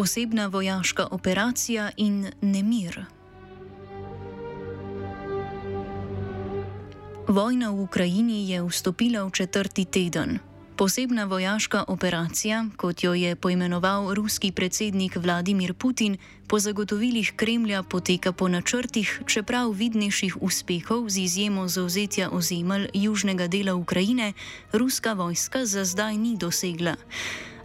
Posebna vojaška operacija in nemir. Vojna v Ukrajini je vstopila v četrti teden. Posebna vojaška operacija, kot jo je poimenoval ruski predsednik Vladimir Putin, po zagotovilih Kremlja poteka po načrtih, čeprav vidnejših uspehov z izjemo zauzetja ozemelj južnega dela Ukrajine, ruska vojska za zdaj ni dosegla.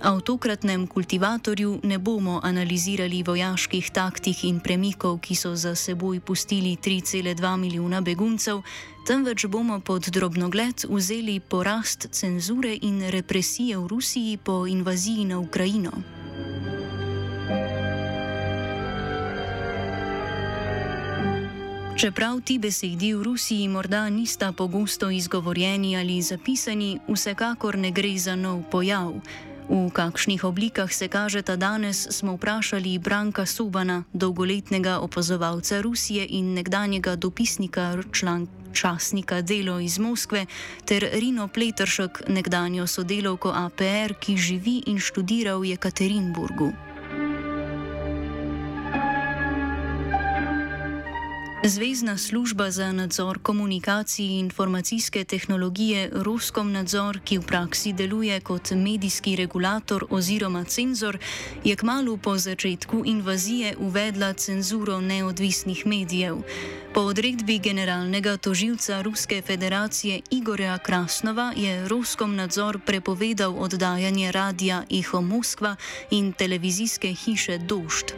A v tokratnem kultivatorju ne bomo analizirali vojaških taktik in premikov, ki so za seboj pustili 3,2 milijona beguncev, temveč bomo pod drobnogled vzeli porast cenzure in represije v Rusiji po invaziji na Ukrajino. Čeprav ti besedi v Rusiji morda nista pogosto izgovorjeni ali zapisani, vsekakor ne gre za nov pojav. V kakšnih oblikah se kažeta danes, smo vprašali Branka Subana, dolgoletnega opazovalca Rusije in nekdanjega dopisnika član, časnika Delo iz Moskve, ter Rino Pletršek, nekdanjo sodelovko APR, ki živi in študira v Jekaterinburgu. Zvezdna služba za nadzor komunikacij in informacijske tehnologije Roskom nadzor, ki v praksi deluje kot medijski regulator oziroma cenzor, je kmalo po začetku invazije uvedla cenzuro neodvisnih medijev. Po odredbi generalnega tožilca Ruske federacije Igorja Krasnova je Roskom nadzor prepovedal oddajanje radia Eho Moskva in televizijske hiše Došt.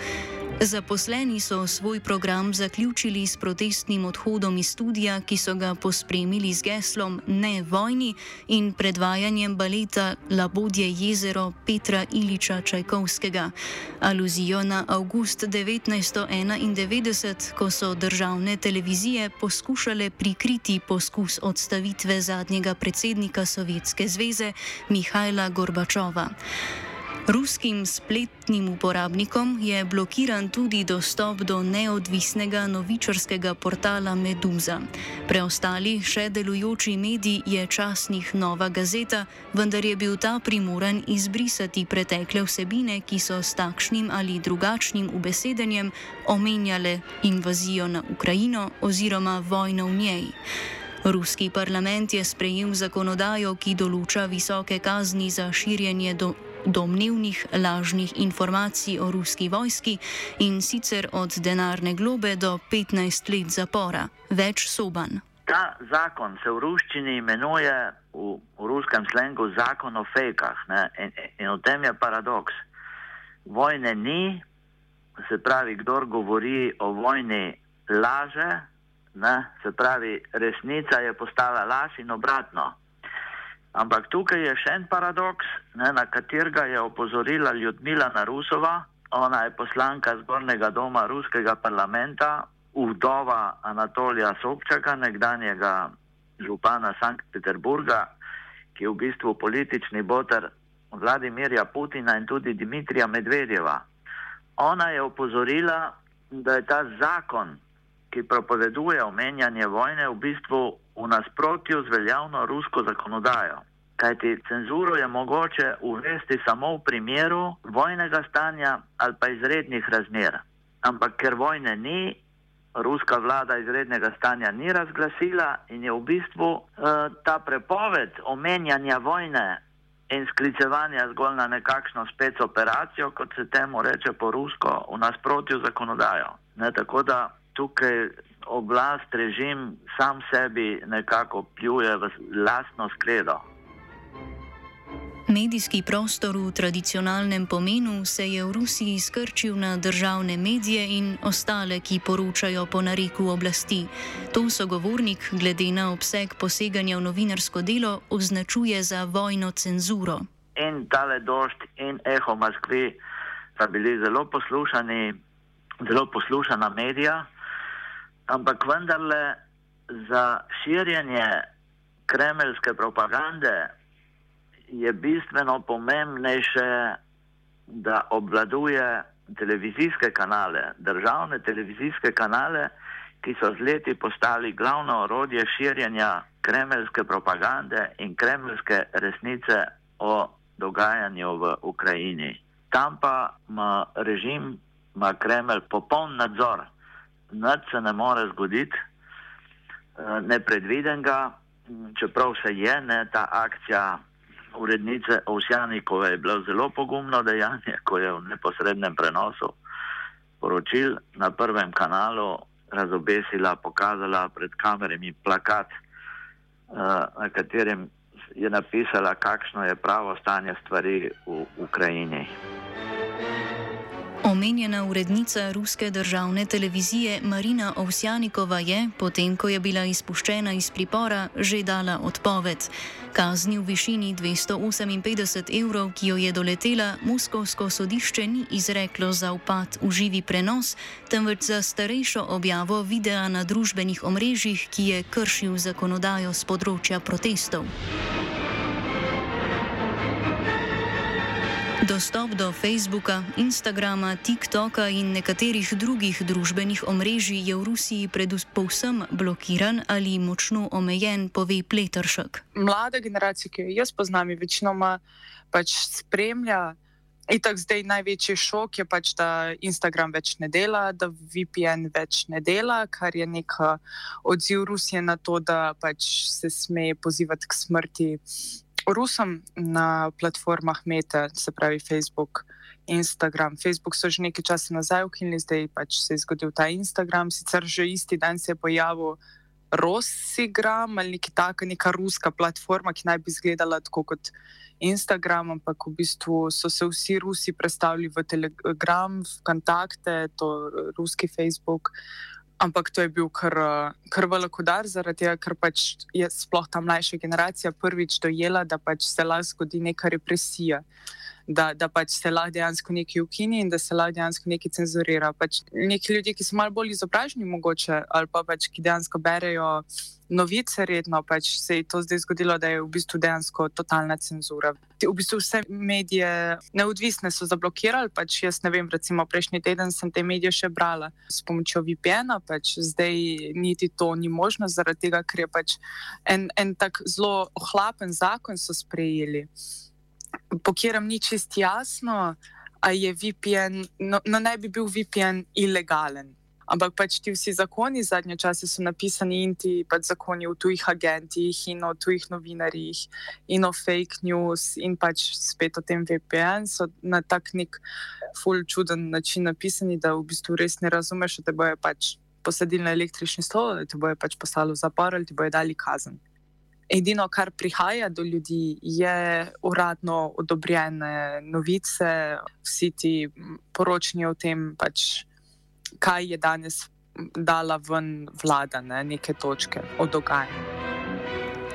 Zaposleni so svoj program zaključili s protestnim odhodom iz studija, ki so ga pospremili z geslom Ne vojni in predvajanjem baleta Labodje jezero Petra Iliča Čajkovskega. Aluzijo na avgust 1991, ko so državne televizije poskušale prikriti poskus odstavitve zadnjega predsednika Sovjetske zveze Mihajla Gorbačova. Ruskim spletnim uporabnikom je blokiran tudi dostop do neodvisnega novičarskega portala Meduza. Preostali še delujoči medij je časnih Nova Gazeta, vendar je bil ta primoran izbrisati pretekle vsebine, ki so s takšnim ali drugačnim ubesedenjem omenjale invazijo na Ukrajino oziroma vojno v njej. Ruski parlament je sprejel zakonodajo, ki določa visoke kazni za širjenje do domnevnih lažnih informacij o ruski vojski in sicer od denarne globe do 15 let zapora. Več soban. Ta zakon se v ruščini imenuje v, v ruskem slengu zakon o fejkah in, in v tem je paradoks. Vojne ni, se pravi, kdor govori o vojni laže, ne? se pravi, resnica je postala laž in obratno. Ampak tukaj je še en paradoks, ne, na katerega je opozorila Ljudmila Narusova, ona je poslanka zgornjega doma ruskega parlamenta, vdova Anatolija Sobčaka, nekdanjega župana Sankt Peterburga, ki je v bistvu politični boter Vladimirja Putina in tudi Dimitrija Medvedjeva. Ona je opozorila, da je ta zakon, ki propoveduje omenjanje vojne, v bistvu v nasprotju z veljavno rusko zakonodajo. Kajti cenzuro je mogoče uvesti samo v primeru vojnega stanja ali pa izrednih razmer. Ampak ker vojne ni, ruska vlada izrednega stanja ni razglasila in je v bistvu uh, ta prepoved omenjanja vojne in sklicevanja zgolj na nekakšno spec operacijo, kot se temu reče po rusko, v nasprotju z zakonodajo. Ne, tako da tukaj oblast, režim sam sebi nekako pljuje v lastno skledo. Medijski prostor v tradicionalnem pomenu se je v Rusiji skrčil na državne medije in ostale, ki poročajo po nareku oblasti. To sogovornik, glede na obseg poseganja v novinarsko delo, označuje za vojno cenzuro. In tale došt in eho Moskvi sta bili zelo poslušani, zelo poslušana medija, ampak vendarle za širjenje kremeljske propagande je bistveno pomembnejše, da obvladuje televizijske kanale, državne televizijske kanale, ki so z leti postali glavno orodje širjenja kremeljske propagande in kremeljske resnice o dogajanju v Ukrajini. Tam pa ima režim, ima Kremelj popoln nadzor. Nad se ne more zgoditi, eh, nepredvidenega, čeprav se je ne, ta akcija urednice Ovsjanikove je bilo zelo pogumno dejanje, ko je v neposrednem prenosu poročil na prvem kanalu razobesila, pokazala pred kamerami plakat, uh, na katerem je napisala, kakšno je pravo stanje stvari v Ukrajini. Omenjena urednica ruske državne televizije Marina Ovsjanikova je, potem ko je bila izpuščena iz pripora, že dala odpoved. Kazni v višini 258 evrov, ki jo je doletela, Moskovsko sodišče ni izreklo za upad v živi prenos, temveč za starejšo objavo videa na družbenih omrežjih, ki je kršil zakonodajo z področja protestov. Dostop do Facebooka, Instagrama, TikToka in nekaterih drugih družbenih omrežij je v Rusiji predvsem blokiran ali močno omejen, pove Pletršek. Mlada generacija, ki jo jaz poznam, večinoma pač spremlja. In tako zdaj največji šok je pač, da Instagram več ne dela, da VPN več ne dela, kar je nek odziv Rusije na to, da pač se sme pozivati k smrti Rusom na platformah Meta, se pravi Facebook, Instagram. Facebook so že nekaj časa nazaj ukinili, zdaj pač se je zgodil ta Instagram. Sicer že isti dan se je pojavil Rossigram ali nekaj taka, neka ruska platforma, ki naj bi izgledala tako kot Instagram, ampak v bistvu so se vsi Rusi predstavili v Telegram, v kontakte, to ruski Facebook. Ampak to je bil kar, kar velik udar, zaradi tega, ker pač je sploh ta mlajša generacija prvič dojela, da pač se lahko zgodi neka represija, da, da pač se lahko dejansko nekaj ukini in da se lahko dejansko nekaj cenzurira. Pač neki ljudje, ki so malo bolj izobraženi, mogoče, ali pa pač ki dejansko berejo novice redno, pač se je to zdaj zgodilo, da je v bistvu dejansko totalna cenzura. V bistvu vse medije neodvisne so zablokirali, pač jaz ne vem, recimo prejšnji teden sem te medije še brala s pomočjo VPN-a, pač zdaj niti to ni možno, zaradi tega, ker je pač en, en tak zelo ohlapen zakon so sprejeli, po katerem ni čist jasno, a je VPN, no, no naj bi bil VPN ilegalen. Ampak pač ti vsi zakoni zadnje čase so napisani in ti pač zakoni o tujih agentih in o tujih novinarjih in o fake news in pač spet o tem VPN so na tak nek ful čuden način napisani, da v bistvu res ne razumeš, da te boje pač posadili na električni stol, da te boje pač poslali v zapor ali ti boje dali kazen. Edino, kar prihaja do ljudi, je uradno odobrene novice, vsi ti poročni o tem pač kaj je danes dala ven vlada, ne, neke točke o dogajanju.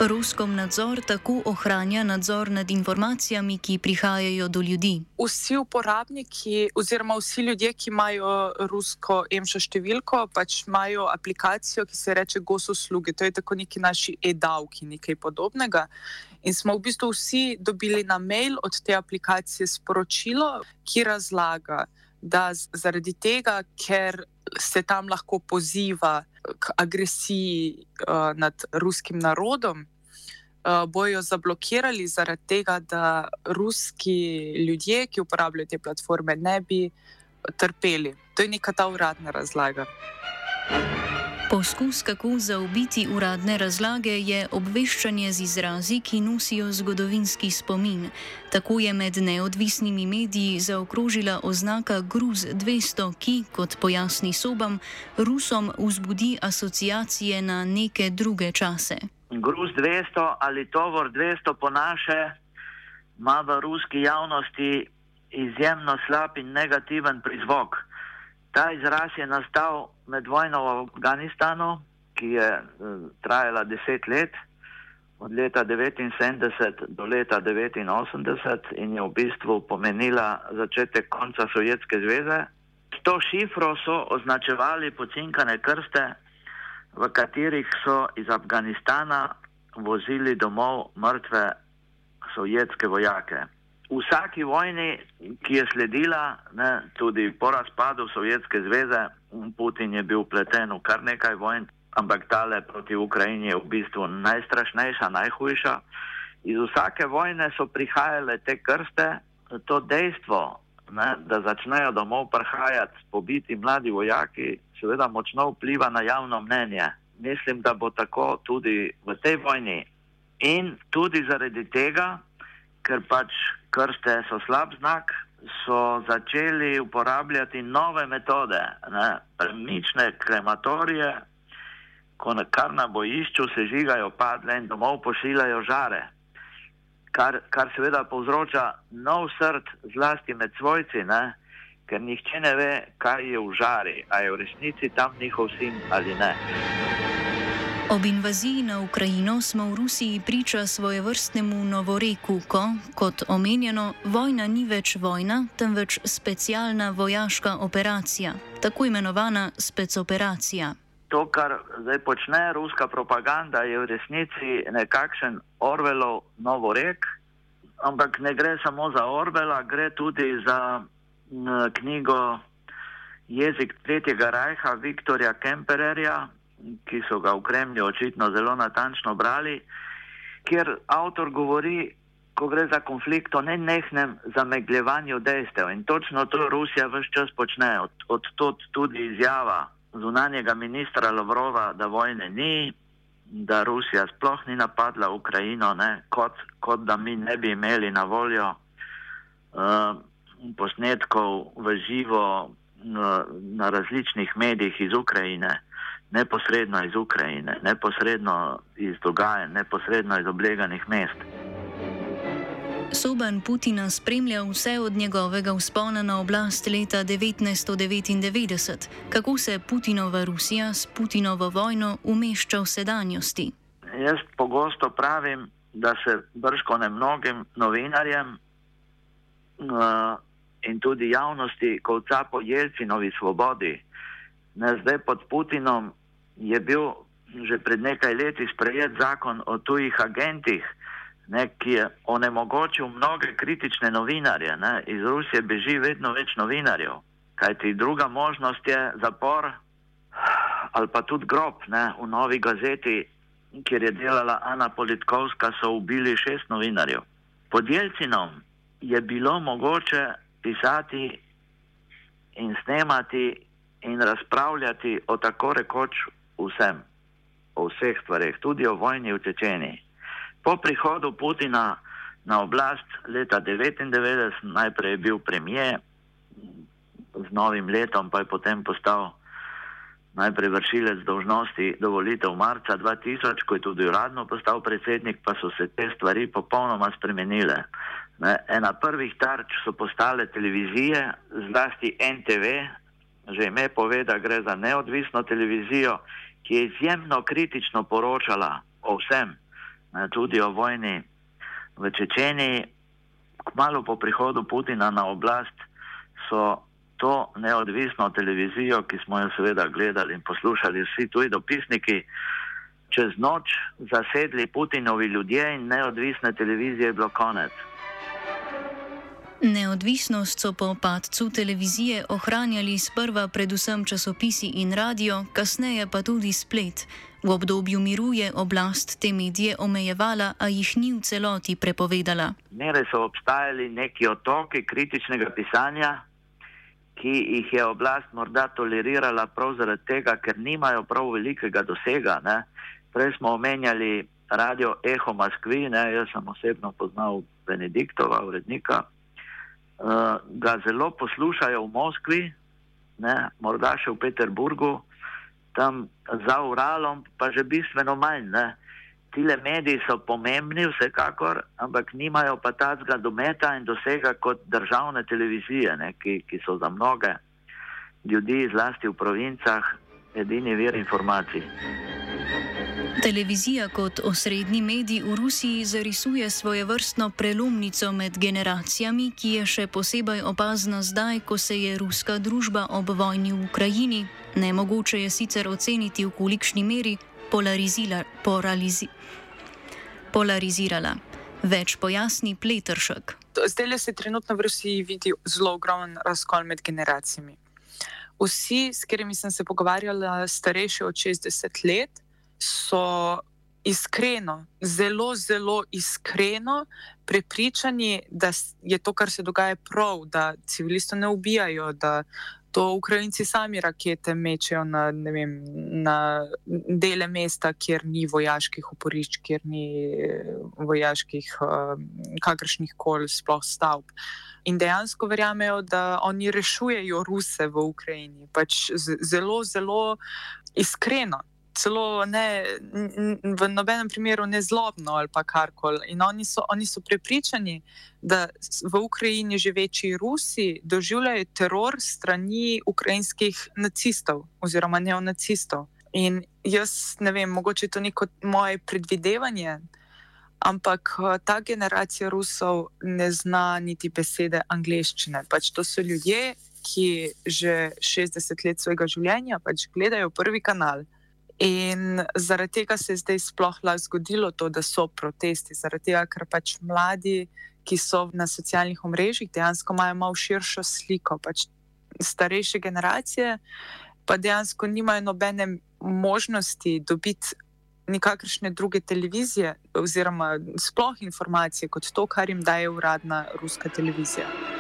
Ruskom nadzor tako ohranja nadzor nad informacijami, ki prihajajo do ljudi. Vsi uporabniki, oziroma vsi ljudje, ki imajo rusko emšo številko, pač imajo aplikacijo, ki se imenuje Gososluge. To je tako neki naši e-davki, nekaj podobnega. In smo v bistvu vsi dobili na mail od te aplikacije sporočilo, ki razlaga, da zaradi tega, ker se tam lahko poziva k agresiji uh, nad ruskim narodom, bojo zablokirali zaradi tega, da ruski ljudje, ki uporabljajo te platforme, ne bi trpeli. To je neka ta uradna razlaga. Poskus, kako zaobiti uradne razlage, je obveščanje z izrazi, ki nosijo zgodovinski spomin. Tako je med neodvisnimi mediji zaokrožila oznaka Gruz 200, ki, kot pojasni sobam, Rusom vzbudi asociacije na neke druge čase. Gruz 200 ali tovor 200 po naše ima v ruski javnosti izjemno slab in negativen prizvok. Ta izraz je nastal med vojno v Afganistanu, ki je eh, trajala deset let, od leta 1979 do leta 1989 in je v bistvu pomenila začetek konca Sovjetske zveze. S to šifro so označevali pocinkane krste, v katerih so iz Afganistana vozili domov mrtve sovjetske vojake v vsaki vojni, ki je sledila, ne, tudi po razpadu Sovjetske zveze, Putin je bil pleten v kar nekaj vojn, ampak tale proti Ukrajini je v bistvu najstrašnejša, najhujša. Iz vsake vojne so prihajale te krste, to dejstvo, ne, da začnejo domov prihajati pobiti mladi vojaki, seveda močno vpliva na javno mnenje. Mislim, da bo tako tudi v tej vojni. In tudi zaradi tega, ker pač krste so slab znak, so začeli uporabljati nove metode, premične krematorije, ko na kar na bojišču se žigajo padle in domov pošiljajo žare, kar, kar seveda povzroča nov srd zlasti med svojci, ne? ker nihče ne ve, kaj je v žari, a je v resnici tam njihov sin ali ne. Ob invaziji na Ukrajino smo v Rusiji priča svoje vrstnemu novoreku, ko, kot omenjeno, vojna ni več vojna, temveč specialna vojaška operacija, tako imenovana specoperacija. To, kar zdaj počne ruska propaganda, je v resnici nekakšen Orvelov novorek, ampak ne gre samo za Orvela, gre tudi za knjigo Jezik Tretjega rajha Viktorja Kempererja, ki so ga v Kremlju očitno zelo natančno brali, kjer avtor govori, ko gre za konflikt o nenehnem zamegljevanju dejstev. In točno to Rusija vse čas počne. Od, od tod tudi izjava zunanjega ministra Lavrova, da vojne ni, da Rusija sploh ni napadla Ukrajino, ne, kot, kot da mi ne bi imeli na voljo uh, posnetkov v živo uh, na različnih medijih iz Ukrajine neposredno iz Ukrajine, neposredno iz dogajanj, neposredno iz obleganih mest. Soban Putina spremlja vse od njegovega vzpona na oblast leta 1999. Kako se Putinova Rusija s Putinovo vojno umešča v sedanjosti? Jaz pogosto pravim, da se brško ne mnogim novinarjem uh, in tudi javnosti, kot po Jelcinovi svobodi, ne zdaj pod Putinom je bil že pred nekaj leti sprejet zakon o tujih agentih, ne, ki je onemogočil mnoge kritične novinarje. Ne. Iz Rusije beži vedno več novinarjev, kajti druga možnost je zapor ali pa tudi grob. Ne. V novi gazeti, kjer je delala Ana Politkovska, so ubili šest novinarjev. Pod Jelcinom je bilo mogoče pisati in snemati in razpravljati o tako rekoč vsem, o vseh stvarih, tudi o vojni v Čečeni. Po prihodu Putina na oblast leta 1999, najprej je bil premije, z novim letom pa je potem postal najprej vršilec dožnosti do volitev marca 2000, ko je tudi uradno postal predsednik, pa so se te stvari popolnoma spremenile. Ne, ena prvih tarč so postale televizije, zlasti NTV, že ime pove, da gre za neodvisno televizijo, ki je izjemno kritično poročala o vsem, tudi o vojni v Čečeni. Kmalo po prihodu Putina na oblast so to neodvisno televizijo, ki smo jo seveda gledali in poslušali vsi tuji dopisniki, čez noč zasedli Putinovi ljudje in neodvisne televizije je bilo konec. Neodvisnost so po padcu televizije ohranjali sprva predvsem časopisi in radio, kasneje pa tudi splet. V obdobju miru je oblast te medije omejevala, a jih ni v celoti prepovedala. Mere so obstajali neki otoki kritičnega pisanja, ki jih je oblast morda tolerirala prav zaradi tega, ker nimajo prav velikega dosega. Ne. Prej smo omenjali radio Eho Moskvi, ne, jaz sem osebno poznal Benediktova, urednika, uh, ga zelo poslušajo v Moskvi, ne, morda še v Peterburgu, tam za Uralom, pa že bistveno manj. Ne. Tile mediji so pomembni, vsekakor, ampak nimajo pa tacga dometa in dosega kot državne televizije, ne, ki, ki so za mnoge ljudi, zlasti v provincah, edini vir informacij. Televizija kot osrednji medij v Rusiji zarisuje svoje vrstno prelomnico med generacijami, ki je še posebej opazna zdaj, ko se je ruska družba ob vojni v Ukrajini, nemogoče je sicer oceniti, v kolikšni meri, polarizirala. Več pojasni Pletršek. Zdaj se trenutno v Rusiji vidi zelo ogromen razkol med generacijami. Vsi, s katerimi sem se pogovarjala, starejši od 60 let, so iskreno, zelo, zelo iskreno prepričani, da je to, kar se dogaja, prav, da civilistov ne ubijajo, da to Ukrajinci sami rakete mečejo na, vem, na dele mesta, kjer ni vojaških oporišč, kjer ni eh, vojaških uh, kakršnih koli sploh stavb. In dejansko verjamejo, da oni rešujejo Ruse v Ukrajini. Pač zelo, zelo iskreno celo ne, v nobenem primeru ne zlobno ali karkoli. In oni so, oni so prepričani, da v Ukrajini živeči Rusi doživljajo teror strani ukrajinskih nacistov oziroma neonacistov. In jaz ne vem, mogoče to ni kot moje predvidevanje. Ampak ta generacija Rusov ne zna niti besede angleščine. Pač to so ljudje, ki že 60 let svojega življenja pač gledajo prvi kanal. In zaradi tega se je zdaj sploh lahko zgodilo to, da so protesti. Zaradi tega, ker pač mladi, ki so na socialnih omrežjih, dejansko imajo malo širšo sliko. Pač starejše generacije pa dejansko nimajo nobene možnosti dobiti nikakršne druge televizije oziroma sploh informacije kot to, kar jim daje uradna ruska televizija.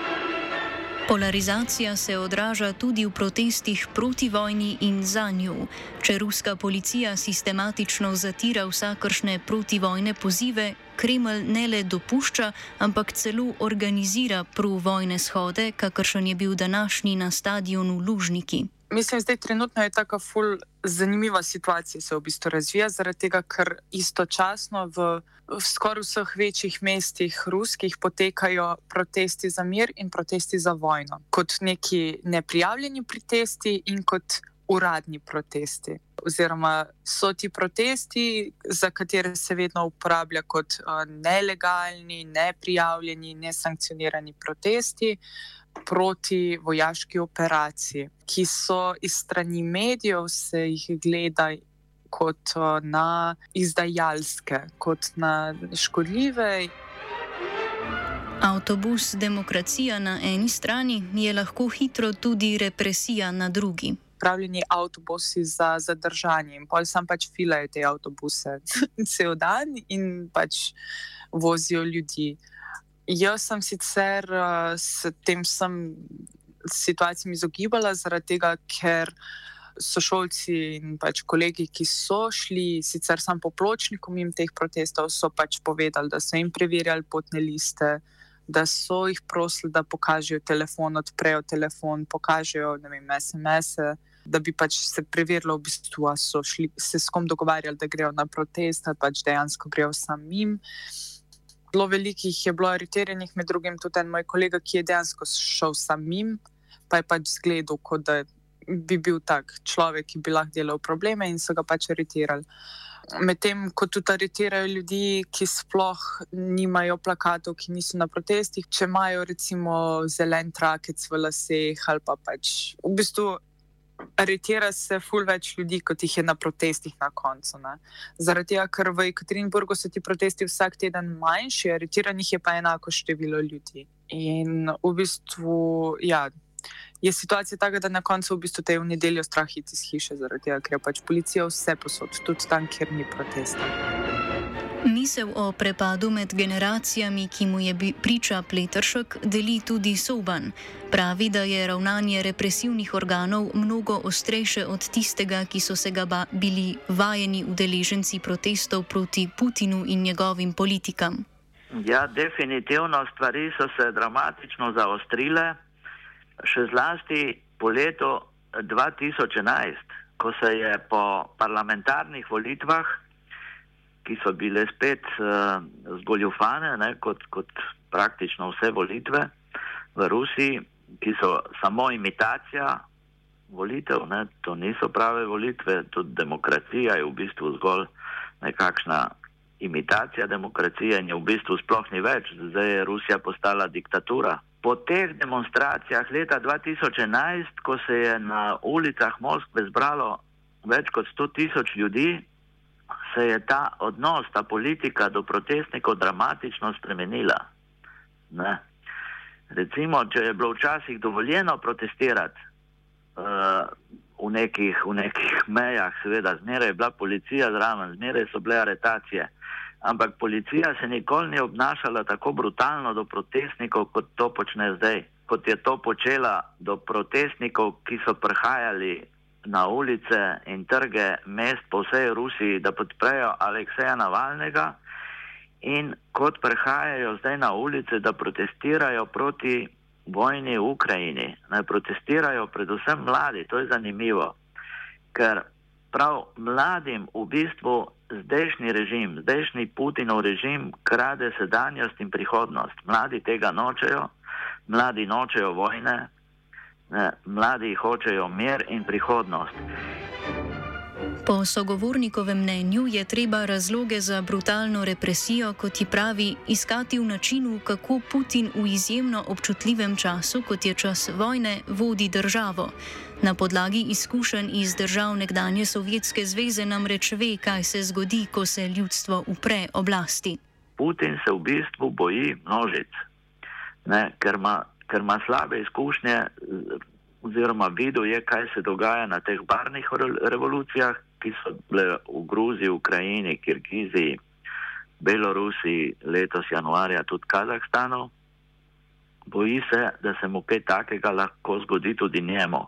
Polarizacija se odraža tudi v protestih proti vojni in za njo. Če ruska policija sistematično zatira vsakršne protivojne pozive, Kreml ne le dopušča, ampak celo organizira pro-vojne shode, kakršen je bil današnji na stadionu Lužniki. Mislim, da je trenutno tako ful zanimiva situacija, se v bistvu razvija, zaradi tega, ker istočasno v, v skoraj vseh večjih mestih ruskih potekajo protesti za mir in protesti za vojno. Kot neki neprijavljeni protesti in kot uradni protesti. Oziroma so ti protesti, za katere se vedno uporablja kot uh, nelegalni, neprijavljeni, nesankcionirani protesti proti vojaški operaciji, ki so iz strani medijev se jih gleda kot na izdajalske, kot na škodljive. Avtobus demokracija na eni strani je lahko hitro tudi represija na drugi. Pravljeni avtobusi za zadržanje in pol sam pač filajo te avtobuse cel dan in pač vozijo ljudi. Jaz sem sicer uh, s tem situacijami izogibala, zaradi tega, ker so šolci in pač kolegi, ki so šli sicer sam po pločniku in teh protestov, so pač povedali, da so jim preverjali potne liste, da so jih prosili, da pokažejo telefon, odprejo telefon, pokažejo vem, SMS-e. Da bi pač se preverilo, v bistvu, so šli, se s kom dogovarjali, da grejo na protest, ali pač dejansko grejo samim. Uh, zelo velikih je bilo aretiranih, med drugim tudi en moj kolega, ki je dejansko šel samim, pa je pač zgledal, kot da bi bil tak človek, ki bi lahko delal probleme in so ga pač aretirali. Medtem ko tudi aretirajo ljudi, ki sploh nimajo plakatov, ki niso na protestih, če imajo recimo zelen trakec v laseh ali pa pač v bistvu aretira se ful več ljudi, kot jih je na protestih na koncu. Ne. Zaradi tega, ker v Ekaterinburgu so ti protesti vsak teden manjši, aretiranih je pa enako število ljudi. In v bistvu, ja. Je situacija taka, da na koncu v bistvu te v nedeljo strah iti iz hiše, zaradi tega, ker je pač policija vse posod, tudi tam, kjer ni protesta. Mi Zamisel o prepadu med generacijami, ki mu je priča Pletršek, deli tudi Soban. Pravi, da je ravnanje represivnih organov mnogo ostrejše od tistega, ki so se ga bili vajeni udeleženci protestov proti Putinu in njegovim politikam. Ja, definitivno stvari so se dramatično zaostrile, še zlasti po letu 2011, ko se je po parlamentarnih volitvah ki so bile spet uh, zgoljufane, ne, kot, kot praktično vse volitve v Rusiji, ki so samo imitacija volitev, ne, to niso prave volitve, tudi demokracija je v bistvu zgolj nekakšna imitacija demokracije in je v bistvu sploh ni več, zdaj je Rusija postala diktatura. Po teh demonstracijah leta 2011, ko se je na ulicah Moskve zbralo več kot 100 tisoč ljudi, se je ta odnos, ta politika do protestnikov dramatično spremenila. Ne? Recimo, če je bilo včasih dovoljeno protestirati uh, v, nekih, v nekih mejah, seveda, zmeraj je bila policija zraven, zmeraj so bile aretacije, ampak policija se nikoli ni obnašala tako brutalno do protestnikov, kot to počne zdaj, kot je to počela do protestnikov, ki so prihajali na ulice in trge mest po vsej Rusiji, da podprejo Alekseja Navalnega in kot prehajajo zdaj na ulice, da protestirajo proti vojni v Ukrajini. Naj protestirajo predvsem mladi, to je zanimivo, ker prav mladim v bistvu zdajšnji režim, zdajšnji Putinov režim krade sedanjost in prihodnost. Mladi tega nočejo, mladi nočejo vojne, mladi hočejo mir in prihodnost. Po sogovornikovem mnenju je treba razloge za brutalno represijo, kot ji pravi, iskati v načinu, kako Putin v izjemno občutljivem času, kot je čas vojne, vodi državo. Na podlagi izkušenj iz držav nekdanje Sovjetske zveze namreč ve, kaj se zgodi, ko se ljudstvo upre oblasti. Putin se v bistvu boji množic, ne, ker ima ker ima slabe izkušnje, oziroma videl je, kaj se dogaja na teh barnih revolucijah, ki so bile v Gruziji, Ukrajini, Kirgiziji, Belorusiji, letos januarja tudi Kazahstanu. Boji se, da se mu kaj takega lahko zgodi tudi njemu.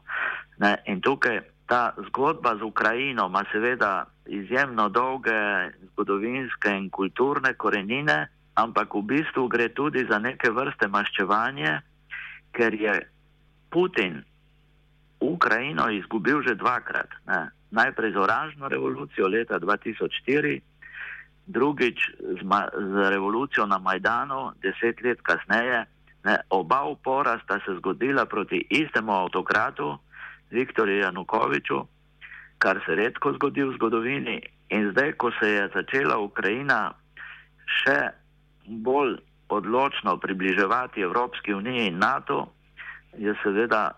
Ne? In tukaj ta zgodba z Ukrajino ima seveda izjemno dolge zgodovinske in kulturne korenine, ampak v bistvu gre tudi za neke vrste maščevanje ker je Putin Ukrajino izgubil že dvakrat. Ne. Najprej z oranžno revolucijo leta 2004, drugič z, z revolucijo na Majdanu, deset let kasneje. Ne. Oba upora sta se zgodila proti istemu avtokratu, Viktorju Janukoviču, kar se redko zgodi v zgodovini. In zdaj, ko se je začela Ukrajina še bolj odločno približevati Evropski uniji in NATO, je seveda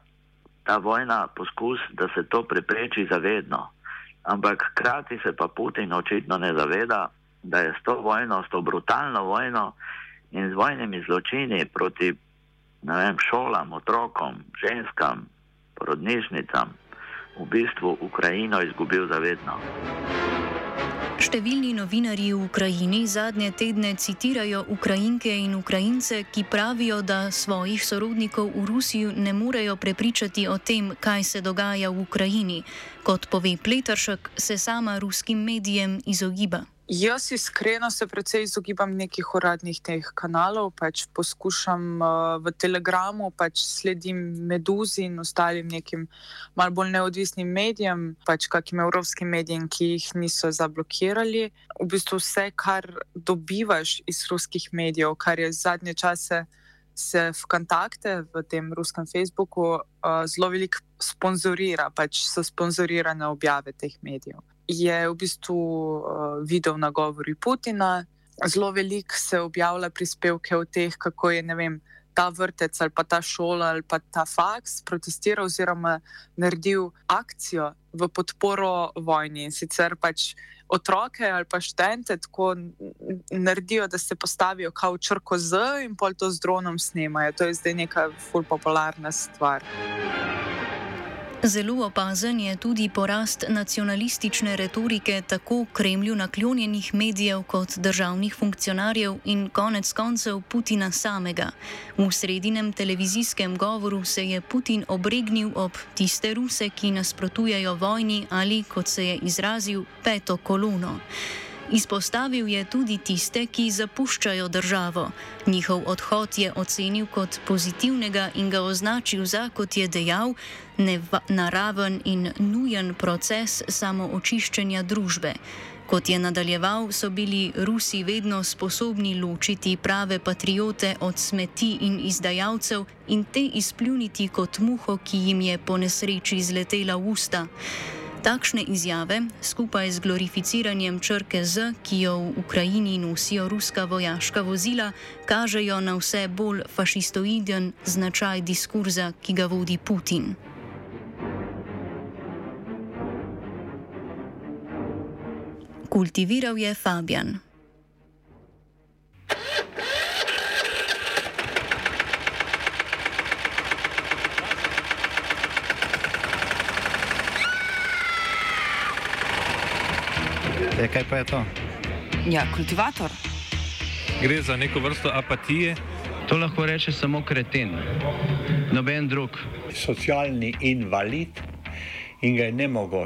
ta vojna poskus, da se to prepreči zavedno. Ampak hkrati se pa Putin očitno ne zaveda, da je s to vojno, s to brutalno vojno in z vojnimi zločini proti vem, šolam, otrokom, ženskam, porodnišnicam v bistvu Ukrajino izgubil zavedno. Številni novinarji v Ukrajini zadnje tedne citirajo Ukrajinke in Ukrajince, ki pravijo, da svojih sorodnikov v Rusiji ne morejo prepričati o tem, kaj se dogaja v Ukrajini. Kot pove Pletršek, se sama ruskim medijem izogiba. Jaz iskreno se precej izogibam nekih uradnih teh kanalov, pač poskušam uh, v Telegramu, pač sledim Meduzi in ostalim nekim mal bolj neodvisnim medijem, pač kakim evropskim medijem, ki jih niso zablokirali. V bistvu vse, kar dobivaš iz ruskih medijev, kar je zadnje čase se v kontakte v tem ruskem Facebooku uh, zelo veliko sponzorira, pač so sponzorirane objave teh medijev je v bistvu uh, videl nagovori Putina. Zelo veliko se objavlja prispevke o tem, kako je vem, ta vrtec ali pa ta šola ali pa ta faks protestiral oziroma naredil akcijo v podporo vojni. In sicer pač otroke ali pa štente tako naredijo, da se postavijo kao črko z in pol to z dronom snemajo. To je zdaj neka fulpopolarna stvar. Zelo opazen je tudi porast nacionalistične retorike tako Kremlju naklonjenih medijev kot državnih funkcionarjev in konec koncev Putina samega. V sredinem televizijskem govoru se je Putin obregnil ob tiste ruse, ki nasprotujejo vojni ali, kot se je izrazil, peto kolono. Izpostavil je tudi tiste, ki zapuščajo državo. Njihov odhod je ocenil kot pozitivnega in ga označil za, kot je dejal, naraven in nujen proces samoočiščenja družbe. Kot je nadaljeval, so bili Rusi vedno sposobni ločiti prave patriote od smeti in izdajalcev in te izpljuniti kot muho, ki jim je po nesreči zletela v usta. Takšne izjave, skupaj z glorificiranjem črke Z, ki jo v Ukrajini nosijo ruska vojaška vozila, kažejo na vse bolj fašistoiden značaj diskurza, ki ga vodi Putin. Kultiviral je Fabian. E, kaj pa je to? Ja, kultivator. Gre za neko vrsto apatije. To lahko reče samo kreten, noben drug. Socialni invalid in ga je ne mogoče